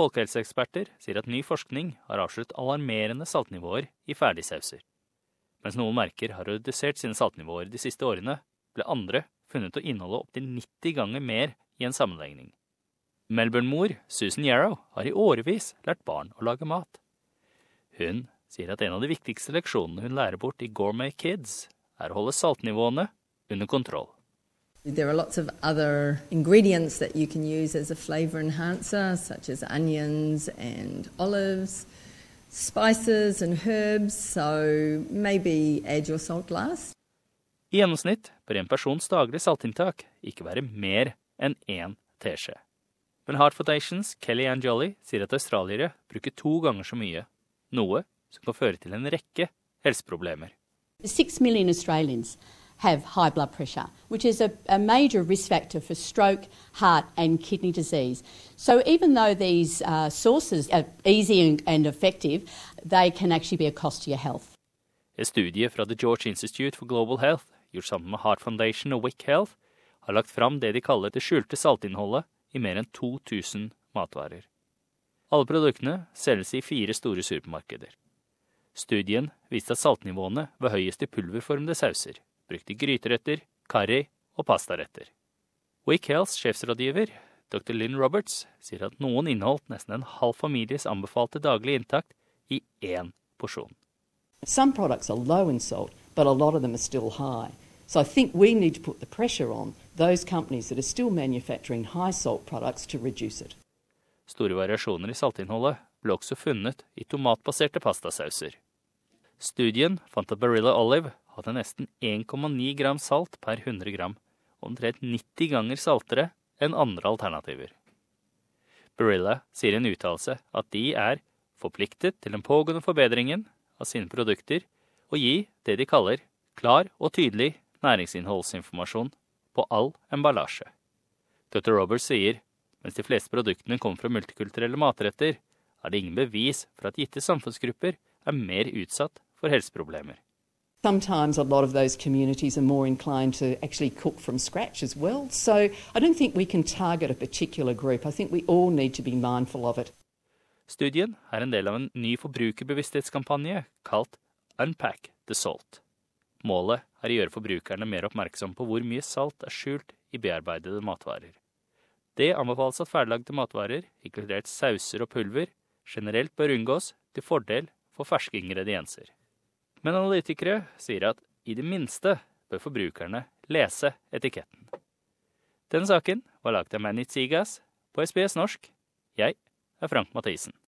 folkehelseeksperter sier at ny forskning har avslørt alarmerende saltnivåer i ferdigsauser. Mens noen merker har redusert sine saltnivåer de siste årene, ble andre funnet å inneholde opptil 90 ganger mer i en sammenligning. Melbourne-mor Susan Yarrow har i årevis lært barn å lage mat. Hun sier at en av de viktigste leksjonene hun lærer bort i Gourmet Kids, er å holde saltnivåene under kontroll. There are lots of other ingredients that you can use as a flavour enhancer, such as onions and olives, spices and herbs, so maybe add your salt glass. I gjennomsnitt bør en persons daglige saltinntak ikke være mer enn én teskje. Men Heart Foundations Kelly Ann Jolly sier at australiere bruker to ganger så mye, noe som kan føre til en rekke helseproblemer. Six million Australians have high blood pressure, which is a, a, major risk factor for stroke, heart, and kidney disease. So, even though these uh, sources are easy and, and, effective, they can actually be a cost to your health. En studie fra The George Institute for Global Health, gjort sammen Heart Foundation og Wick Health, har lagt fram det de kaller det skjulte saltinnholdet i mer enn 2000 matvarer. Alle produktene selges i fire store supermarkeder. Studien viste at saltnivåene var høyest i pulverformede sauser, brukt i gryteretter, karri og pastaretter. Wick Healths sjefsrådgiver, dr. Lynn Roberts, sier at noen inneholdt nesten en halv families anbefalte daglige inntakt i én porsjon. Some products are low in salt, but a lot of them are still high. So I think we need to put the pressure on those companies that are still manufacturing high salt products to reduce it. Store variasjoner i saltinnholdet ble også funnet i tomatbaserte pastasauser. Studien fant at Barilla Olive hadde nesten 1,9 gram salt per 100 gram, omtrent 90 ganger saltere enn andre alternativer. Barilla sier i en uttalelse at de er forpliktet til den pågående forbedringen av sine produkter og gi det de kaller klar og tydelig næringsinnholdsinformasjon på all emballasje. Dr. Roberts sier mens de fleste produktene kommer fra multikulturelle matretter, er det ingen bevis for at gitte samfunnsgrupper er mer utsatt for helseproblemer. Sometimes a lot of those communities are more inclined to actually cook from scratch as well. So I don't think we can target a particular group. I think we all need to be mindful of it. Studien er en del av en ny forbrukerbevissthetskampanje kalt Unpack the Salt. Målet er å gjøre forbrukerne mer oppmerksom på hvor mye salt er skjult i bearbeidede matvarer. Det anbefales at ferdiglagde matvarer, inkludert sauser og pulver, generelt bør unngås til fordel for ferske ingredienser. Men analytikere sier at i det minste bør forbrukerne lese etiketten. Denne saken var laget av Manit Sigas på SBS norsk. Jeg er Frank Mathisen.